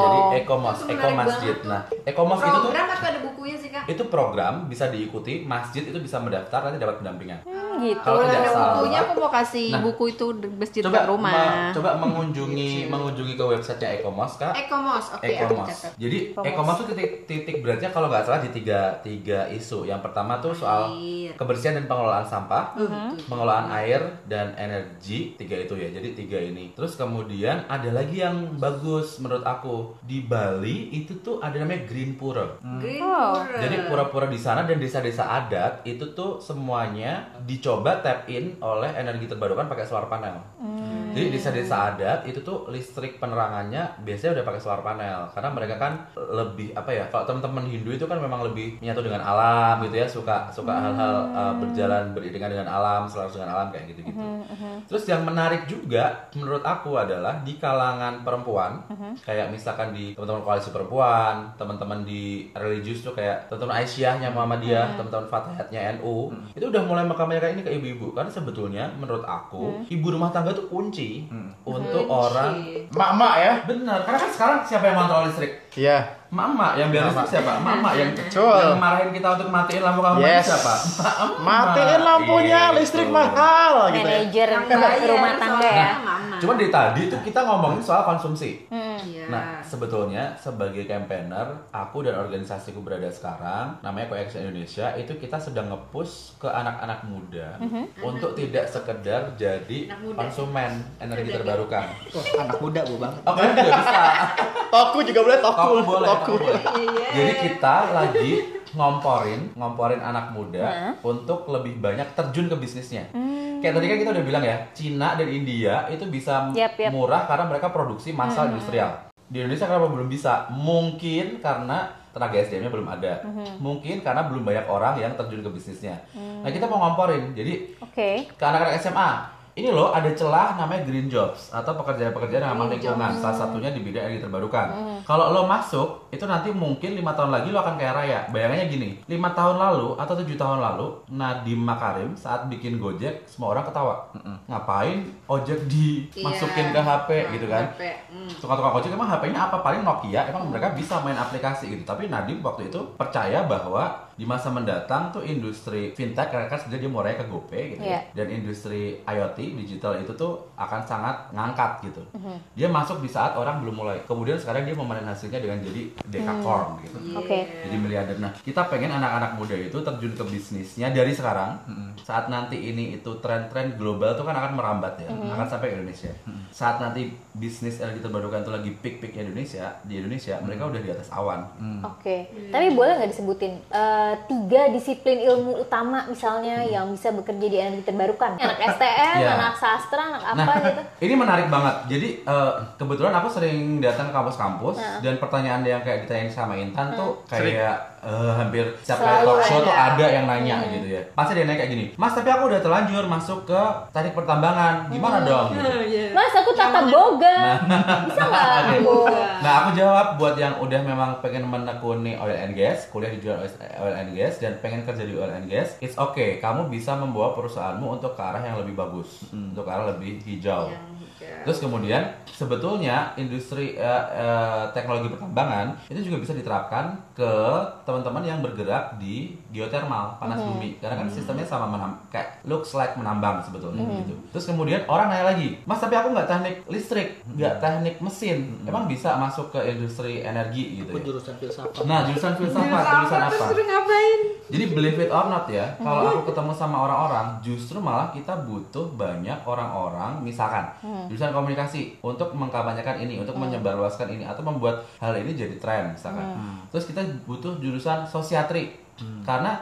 Jadi Ekomos, Eko Masjid. banget tuh. Nah, Ekomos itu tuh Program atau ada bukunya sih kak? itu program bisa diikuti, masjid itu bisa mendaftar nanti dapat pendampingan. Hmm, gitu. Kalau tidak ada salah. bukunya aku mau kasih Nah, buku itu di masjid Coba rumah. ma- coba mengunjungi mengunjungi ke websitenya Ekomos, Kak. Ekomos, oke aku Ekomos. Jadi Ekomos. Itu titik titik beratnya kalau nggak salah di tiga tiga isu. Yang pertama tuh soal Air. kebersihan dan pengelolaan sampah, Uh, betul. pengelolaan air dan energi tiga itu ya. Jadi tiga ini. Terus kemudian ada lagi yang bagus menurut aku di Bali itu tuh ada namanya Green Pura. Green Oh. Pura. Jadi pura-pura di sana dan desa-desa adat itu tuh semuanya dicoba tap in oleh energi terbarukan pakai solar panel. Jadi desa-desa adat itu tuh listrik penerangannya biasanya udah pakai solar panel karena mereka kan lebih apa ya kalau teman-teman Hindu itu kan memang lebih menyatu dengan alam gitu ya suka suka hal-hal uh, berjalan beriringan dengan alam selaras dengan alam kayak gitu-gitu. Terus yang menarik juga menurut aku adalah di kalangan perempuan kayak misalkan di teman-teman koalisi perempuan, teman-teman di religius tuh kayak teman-teman Aisyahnya Muhammadiyah, teman-teman Fatayatnya NU itu udah mulai mengkampanyekan ini ke ibu-ibu karena sebetulnya menurut aku ibu rumah tangga tuh kunci untuk orang Mak-mak ya. benar karena kan sekarang siapa yang kontrol listrik Iya. Mama yang biar listrik siapa? Mama yang Betul. yang marahin kita untuk matiin lampu kamar Yes. siapa? Mama. Matiin lampunya, Gitu. listrik mahal gitu ya. Manajer rumah tangga ya. mama. Cuman dari tadi tuh kita ngomongin soal konsumsi. Iya. Nah, sebetulnya sebagai campaigner, aku dan organisasiku berada sekarang, namanya Coaction Indonesia, itu kita sedang nge-push ke anak-anak muda untuk tidak sekedar jadi konsumen energi terbarukan. Wah, anak muda bu bang. Oh, kalian juga bisa. (laughs) Toku juga boleh, toku. Toku boleh, Toku. toku boleh. Iya. Jadi kita lagi ngomporin, ngomporin anak muda untuk lebih banyak terjun ke bisnisnya. Kayak tadi kan kita udah bilang ya, Cina dan India itu bisa Yap, yap. murah karena mereka produksi massal industrial. Di Indonesia kenapa belum bisa? Mungkin karena tenaga SDM-nya belum ada. Mungkin karena belum banyak orang yang terjun ke bisnisnya. Nah, kita mau ngomporin. Jadi Oke. ke anak-anak SMA ini loh ada celah namanya green jobs atau pekerjaan-pekerjaan yang ramah lingkungan. Salah satunya di bidang energi terbarukan kalau lo masuk itu nanti mungkin lima tahun lagi lo akan kaya raya. Bayangannya gini lima tahun lalu atau tujuh tahun lalu Nadiem Makarim saat bikin Gojek semua orang ketawa. Ngapain ojek dimasukin Iya. ke HP gitu kan? HP, hmm. tukang-tukang ojek emang HP-nya apa? Paling Nokia emang mereka bisa main aplikasi gitu. Tapi Nadiem waktu itu percaya bahwa di masa mendatang tuh industri fintech karena kan sebenarnya dia mulai ke GoPay gitu ya. Iya. dan industri IoT digital itu tuh akan sangat ngangkat gitu Mhm. dia masuk di saat orang belum mulai kemudian sekarang dia memanen hasilnya dengan jadi dekakorn Hmm. gitu Oke. jadi miliarder. Nah, kita pengen anak-anak muda itu terjun ke bisnisnya dari sekarang. Saat nanti ini itu tren-tren global tuh kan akan merambat ya, akan sampai ke Indonesia. Saat nanti bisnis energi terbarukan itu lagi peak-peaknya Indonesia di Indonesia, mereka udah di atas awan. Oke. Tapi boleh nggak disebutin eh, tiga disiplin ilmu utama misalnya yang bisa bekerja di energi terbarukan? Anak STM, Iya. anak sastra, anak apa Nah, gitu? (laughs) ini menarik banget. Jadi eh, kebetulan aku sering datang ke kampus-kampus dan pertanyaan yang kayak ditanyain sama Intan tuh kayak eh, hampir setiap kali talk show tuh ada. yang nanya gitu ya. Pasti dia nanya kayak gini, Mas tapi aku udah terlanjur masuk ke teknik pertambangan, gimana dong? Gitu. (laughs) Iya. Mas, aku tata boga. Bisa nggak Oke. aku? Nah aku jawab buat yang udah memang pengen menekuni oil and gas, kuliah di jurusan oil and gas dan pengen kerja di oil and gas, it's okay. Kamu bisa membawa perusahaanmu untuk ke arah yang lebih bagus, untuk ke arah lebih hijau. Yang hijau. Terus kemudian sebetulnya industri eh, eh, teknologi pertambangan itu juga bisa diterapkan ke teman-teman yang bergerak di geothermal panas bumi karena kan sistemnya sama menam kayak looks like menambang sebetulnya gitu. Terus kemudian orang nanya lagi, mas tapi aku nggak teknik listrik, nggak teknik mesin, emang bisa masuk ke industri energi gitu Aku ya? jurusan filsafat. Nah jurusan filsafat, jurusan apa? Terus ngapain? Jadi believe it or not ya, kalau aku ketemu sama orang-orang, justru malah kita butuh banyak orang-orang, misalkan jurusan komunikasi untuk mengkampanyekan ini, untuk menyebarluaskan ini, atau membuat hal ini jadi tren, misalkan. Terus kita butuh jurusan sosiatri, karena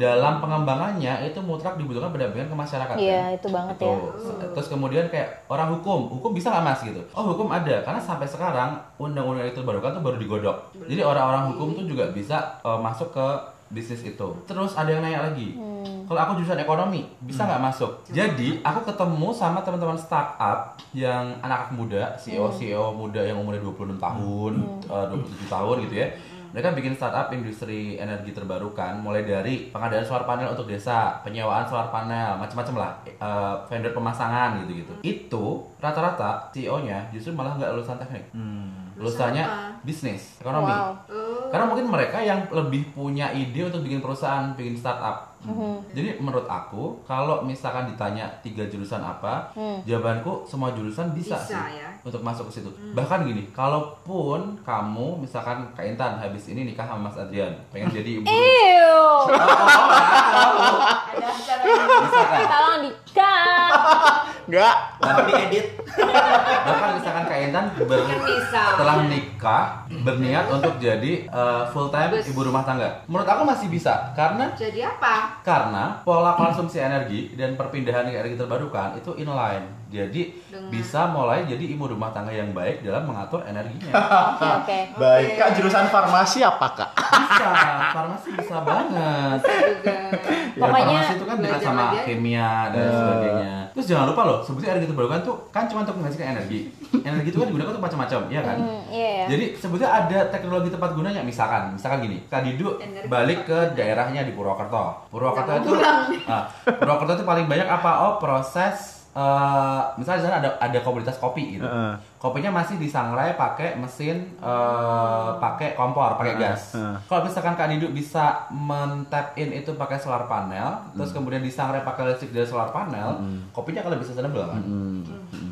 dalam pengembangannya itu mutlak dibutuhkan pendampingan ke masyarakat. Iya, kan? itu banget ya. Tuh. Terus kemudian kayak orang hukum, hukum bisa nggak mas gitu? Oh hukum ada, karena sampai sekarang undang-undang itu terbarukan tuh baru digodok. Jadi orang-orang hukum tuh juga bisa eh, masuk ke bisnis itu. Terus ada yang nanya lagi, Hmm. kalau aku jurusan ekonomi bisa nggak masuk? Jadi aku ketemu sama teman-teman startup yang anak-anak muda, CEO CEO muda yang umurnya 26 tahun, eh, 27 tahun gitu ya. Mereka bikin startup industri energi terbarukan, mulai dari pengadaan solar panel untuk desa, penyewaan solar panel, macam-macam lah, eh, vendor pemasangan gitu-gitu. Itu rata-rata CEO-nya justru malah nggak lulusan teknik, lulusannya bisnis, ekonomi. Wow. Karena mungkin mereka yang lebih punya ide untuk bikin perusahaan, bikin startup. Jadi menurut aku, kalau misalkan ditanya tiga jurusan apa, jawabanku semua jurusan bisa, Bisa, sih ya. untuk masuk ke situ. Bahkan gini, kalaupun kamu misalkan Kak Intan habis ini nikah sama Mas Adrian, pengen jadi ibu. Ew. Ada acara misalkan, Tolong di-cut. (laughs) Enggak. Nanti diedit. bahkan misalkan Kak Intan ber- Kan setelah nikah berniat untuk jadi full time Bus. ibu rumah tangga. Menurut aku masih bisa karena Jadi apa? karena pola konsumsi energi dan perpindahan ke energi terbarukan itu inline. Jadi Dengan- bisa mulai jadi ibu rumah tangga yang baik dalam mengatur energinya. (laughs) Oke, oke. Baik, Kak jurusan farmasi apa, Kak? bisa, farmasi bisa banget. Juga. Ya, Pokoknya farmasi itu kan belajar sama lagi aja. kimia dan Ya. sebagainya. Terus jangan lupa loh, sebetulnya energi terbarukan tuh kan cuma untuk menghasilkan energi. Energi itu kan digunakan untuk macam-macam, ya kan? Hmm, iya ya. Jadi sebetulnya ada teknologi tepat gunanya misalkan, misalkan gini, Kak Didu Energi balik ke daerahnya di Purwokerto. Purwokerto itu, mau pulang. (laughs) ah, Purwokerto itu paling banyak apa? Oh proses, eh, misalnya di sana ada ada komunitas kopi gitu. Heeh. Kopinya masih disangrai pakai mesin, eh, pakai kompor, pakai gas. heeh. Kalau misalkan Kak Didu bisa men-tap in itu pakai solar panel, terus kemudian disangrai pakai listrik dari solar panel, kopinya akan lebih sustainable kan?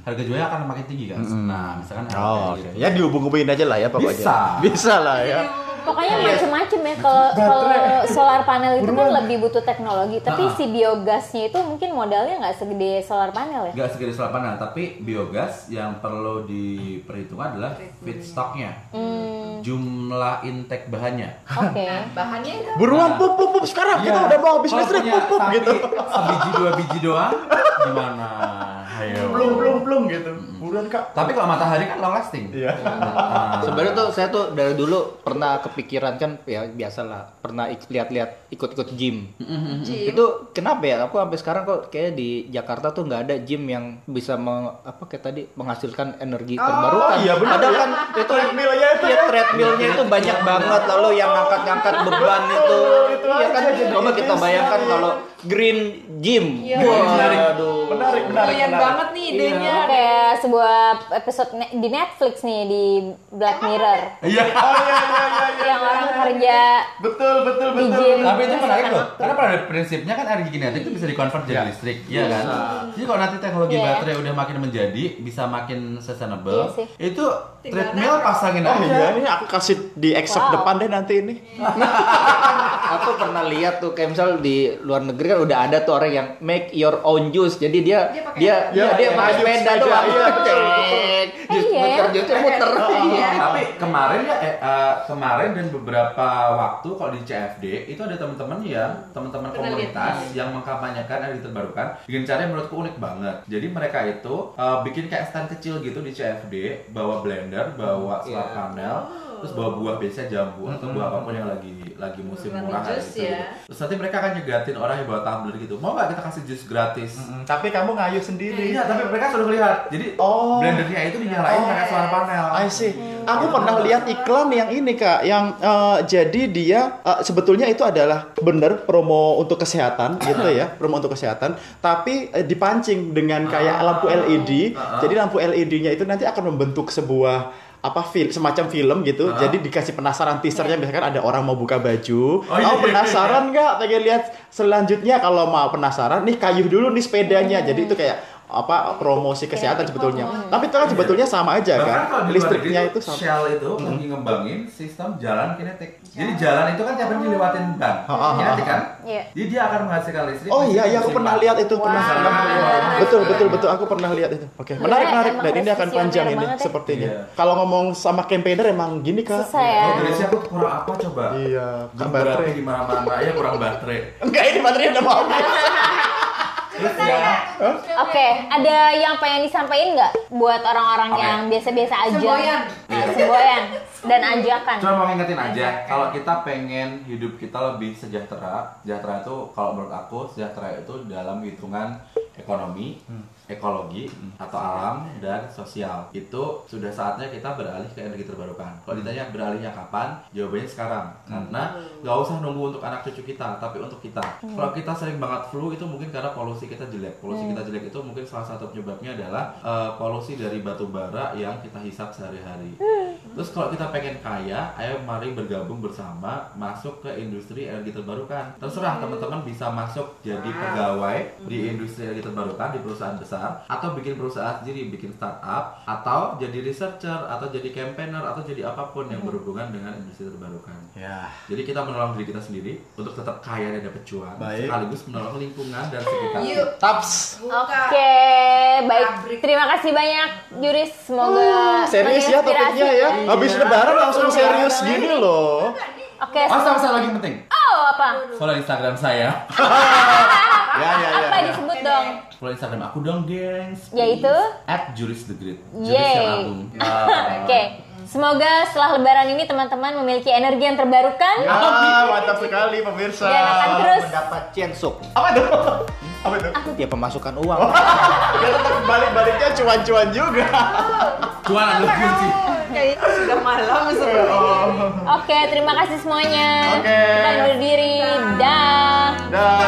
Harga jualnya akan makin tinggi kan? Nah, misalkan harga Oh, oke. gitu. Ya dihubung-hubungin aja lah ya pokoknya. Bisa. Bisa lah ya. Pokoknya macem-macem ya kalau kalau solar panel itu kan lebih butuh teknologi, tapi Ah. si biogasnya itu mungkin modalnya nggak segede solar panel ya. Nggak segede solar panel, tapi biogas yang perlu diperhitungkan adalah feedstocknya, Hmm, jumlah intake bahannya. oke. Bahannya itu Buruan pup pup pup sekarang kita udah mau habis listrik pup pup gitu. sebiji dua biji doang, gimana? Ayo. Belum belum belum gitu. Buruan Kak. Tapi kalau matahari kan long lasting. Iya. Nah, Sebenarnya tuh saya tuh dari dulu pernah kepikiran kan ya biasalah pernah ik- lihat-lihat ikut-ikut gym. Gym. Itu kenapa ya? Aku sampai sekarang kok kayak di Jakarta tuh nggak ada gym yang bisa meng- apa kayak tadi menghasilkan energi terbarukan. iya benar Ada ya. kan itu Treadmill-nya itu ya ya. treadmillnya itu banyak banget lalu yang ngangkat-ngangkat beban itu. itu Iya kan coba kita bisa, bayangkan ya. kalau green gym. Iya. Waduh. Menarik menarik Kalian menarik. Banget nih idenya. Itu kayak sebuah episode ne- di Netflix nih di Black Mirror Iya. Oh iya iya iya iya. yang orang kerja Betul betul betul. gym. Tapi itu menarik loh, karena pada prinsipnya kan energi kinetik itu bisa dikonvert jadi listrik, iya kan? Jadi kalau nanti teknologi Iya. baterai udah makin menjadi, bisa makin sustainable, Iya sih. itu treadmill pasangin Oh aja. iya ini aku kasih di accept Wow. depan deh nanti ini. (laughs) aku pernah lihat tuh kayak misal di luar negeri kan udah ada tuh orang yang make your own juice jadi dia Dia dia, Iya, dia iya, pakai maju sepeda doang iya, Cek. Iya. muter jus muter Iya. Tapi kemarin ya, eh, eh, kemarin dan beberapa waktu kalau di CFD itu ada teman-teman yang teman-teman komunitas yang mengkampanyekan energi terbarukan dengan cara yang menurutku unik banget. Jadi mereka itu eh, bikin kayak stand kecil gitu di CFD, bawa blender, bawa solar Iya. panel, terus bawa buah biasanya jambu atau buah apa pun yang lagi lagi musim Running murah hari juice itu. ya. Terus nanti mereka akan nyegatin orang yang bawa tumbler gitu. Mau nggak kita kasih jus gratis? Tapi kamu ngayuh sendiri. Iya, tapi mereka sudah melihat. Jadi Oh. blendernya itu dinyalain pakai solar panel. I see. Aku pernah lihat iklan yang ini kak, yang eh, jadi dia eh, sebetulnya itu adalah bener promo untuk kesehatan gitu ya, promo untuk kesehatan. Tapi eh, dipancing dengan kayak Ah. lampu LED. Ah. Jadi lampu LED-nya itu nanti akan membentuk sebuah apa film semacam film gitu. Ah. Jadi dikasih penasaran teasernya misalkan ada orang mau buka baju. Oh, iya, Oh, iya, penasaran nggak? Pengen lihat selanjutnya kalau mau penasaran nih kayuh dulu nih sepedanya. Jadi itu kayak apa promosi kesehatan sebetulnya. Tapi itu kan sebetulnya sama aja Bahkan kan. Listriknya itu sama. Shell itu lagi ngembangin sistem jalan kinetik. Jadi jalan itu kan tiap hari dilewatin ban. Ha, ha, Kinetik kan? Iya. Jadi dia akan menghasilkan listrik. Oh iya, iya aku pernah ban. lihat itu pernah. Wow. pernah. Betul betul betul aku pernah lihat itu. Oke, menarik Iya, menarik dan ini akan panjang ini ya. sepertinya. Iya. Kalau ngomong sama campaigner emang gini kak. susah ya. Oh, dari siapa kurang apa coba? Iya, kan Baterai baterai. di mana-mana ya kurang baterai. Enggak ini baterainya udah mau. (laughs) Ini Oke, ada yang pengen disampaikan nggak buat orang-orang Oke. yang biasa-biasa aja? Semboyan. Nah, semboyan dan ajakan. Cuma mau ngingetin aja, kalau kita pengen hidup kita lebih sejahtera, sejahtera itu kalau menurut aku sejahtera itu dalam hitungan ekonomi, ekologi, atau alam dan sosial. Itu sudah saatnya kita beralih ke energi terbarukan. Kalau ditanya beralihnya kapan, jawabannya sekarang. Karena nggak usah nunggu untuk anak cucu kita, tapi untuk kita. Kalau kita sering banget flu itu mungkin karena polusi kita jelek. Polusi kita jelek itu mungkin salah satu penyebabnya adalah eh, polusi dari batu bara yang kita hisap sehari-hari. Terus kalau kita pengen kaya, ayo mari bergabung bersama masuk ke industri energi terbarukan. Terserah teman-teman bisa masuk jadi pegawai di industri energi terbarukan di perusahaan besar atau bikin perusahaan sendiri, bikin startup atau jadi researcher atau jadi campaigner atau jadi apa pun yang berhubungan dengan industri terbarukan. Ya. Jadi kita menolong diri kita sendiri untuk tetap kaya dan dapat cuan, Baik. sekaligus menolong lingkungan dan sekitar. Yuk. Taps. Oke, baik. Terima kasih banyak, Juris. Semoga Serius ya topiknya ya. Habis lebaran langsung serius gini loh. Oke. Oh, sem- sama satu lagi penting. Oh, apa? Follow Instagram saya. (laughs) Ya ya ya. Apa ya. disebut dong? Follow Instagram aku dong, gengs. Yaitu? At Juris the Great. Juris yang agung. Oke. Semoga setelah lebaran ini teman-teman memiliki energi yang terbarukan Ah, mantap sekali pemirsa. dan akan terus Mendapat ciensuk. Apa tuh? Apa tuh? Ya pemasukan uang. Ya tetap balik-baliknya cuan-cuan juga. Cuan adalah kunci. Sudah malam sebenarnya. Oke, terima kasih semuanya. Oke. Kita undur diri. Dah. Dah.